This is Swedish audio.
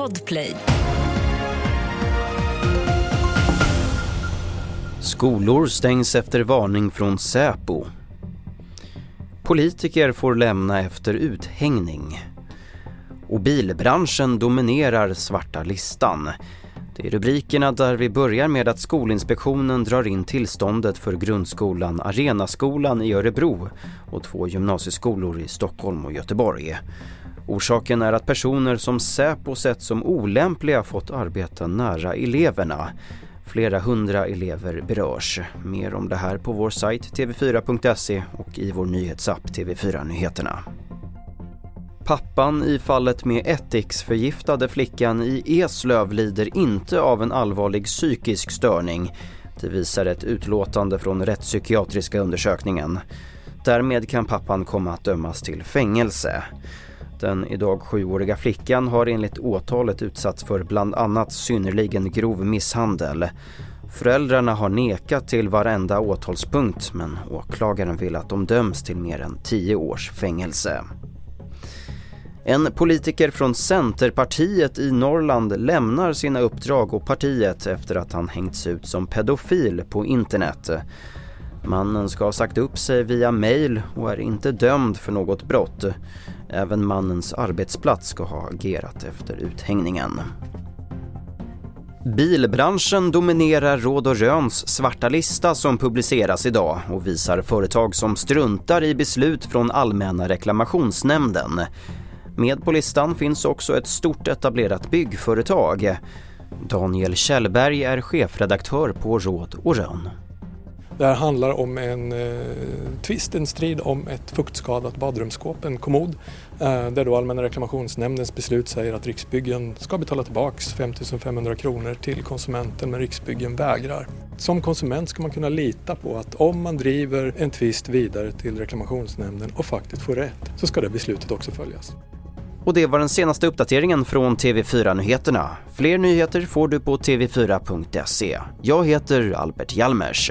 Podplay. Skolor stängs efter varning från Säpo. Politiker får lämna efter uthängning. Och bilbranschen dominerar svarta listan. Det är rubrikerna där vi börjar med att Skolinspektionen drar in tillståndet för grundskolan Arenaskolan i Örebro och två gymnasieskolor i Stockholm och Göteborg. Orsaken är att personer som Säpo sett som olämpliga fått arbeta nära eleverna. Flera hundra elever berörs. Mer om det här på vår sajt tv4.se och i vår nyhetsapp TV4 Nyheterna. Pappan i fallet med ättiksförgiftade flickan i Eslöv lider inte av en allvarlig psykisk störning. Det visar ett utlåtande från rättspsykiatriska undersökningen. Därmed kan pappan komma att dömas till fängelse. Den idag sjuåriga flickan har enligt åtalet utsatts för bland annat synnerligen grov misshandel. Föräldrarna har nekat till varenda åtalspunkt men åklagaren vill att de döms till mer än tio års fängelse. En politiker från Centerpartiet i Norrland lämnar sina uppdrag och partiet efter att han hängts ut som pedofil på internet. Mannen ska ha sagt upp sig via mail och är inte dömd för något brott. Även mannens arbetsplats ska ha agerat efter uthängningen. Bilbranschen dominerar Råd och Röns svarta lista som publiceras idag och visar företag som struntar i beslut från Allmänna reklamationsnämnden. Med på listan finns också ett stort etablerat byggföretag. Daniel Kjellberg är chefredaktör på Råd och Rön. Det här handlar om en eh, tvist, en strid om ett fuktskadat badrumsskåp, en kommod, eh, där då Allmänna reklamationsnämndens beslut säger att Riksbyggen ska betala tillbaks 5 500 kronor till konsumenten men Riksbyggen vägrar. Som konsument ska man kunna lita på att om man driver en tvist vidare till reklamationsnämnden och faktiskt får rätt så ska det beslutet också följas. Och det var den senaste uppdateringen från TV4 Nyheterna. Fler nyheter får du på tv4.se. Jag heter Albert Hjalmers.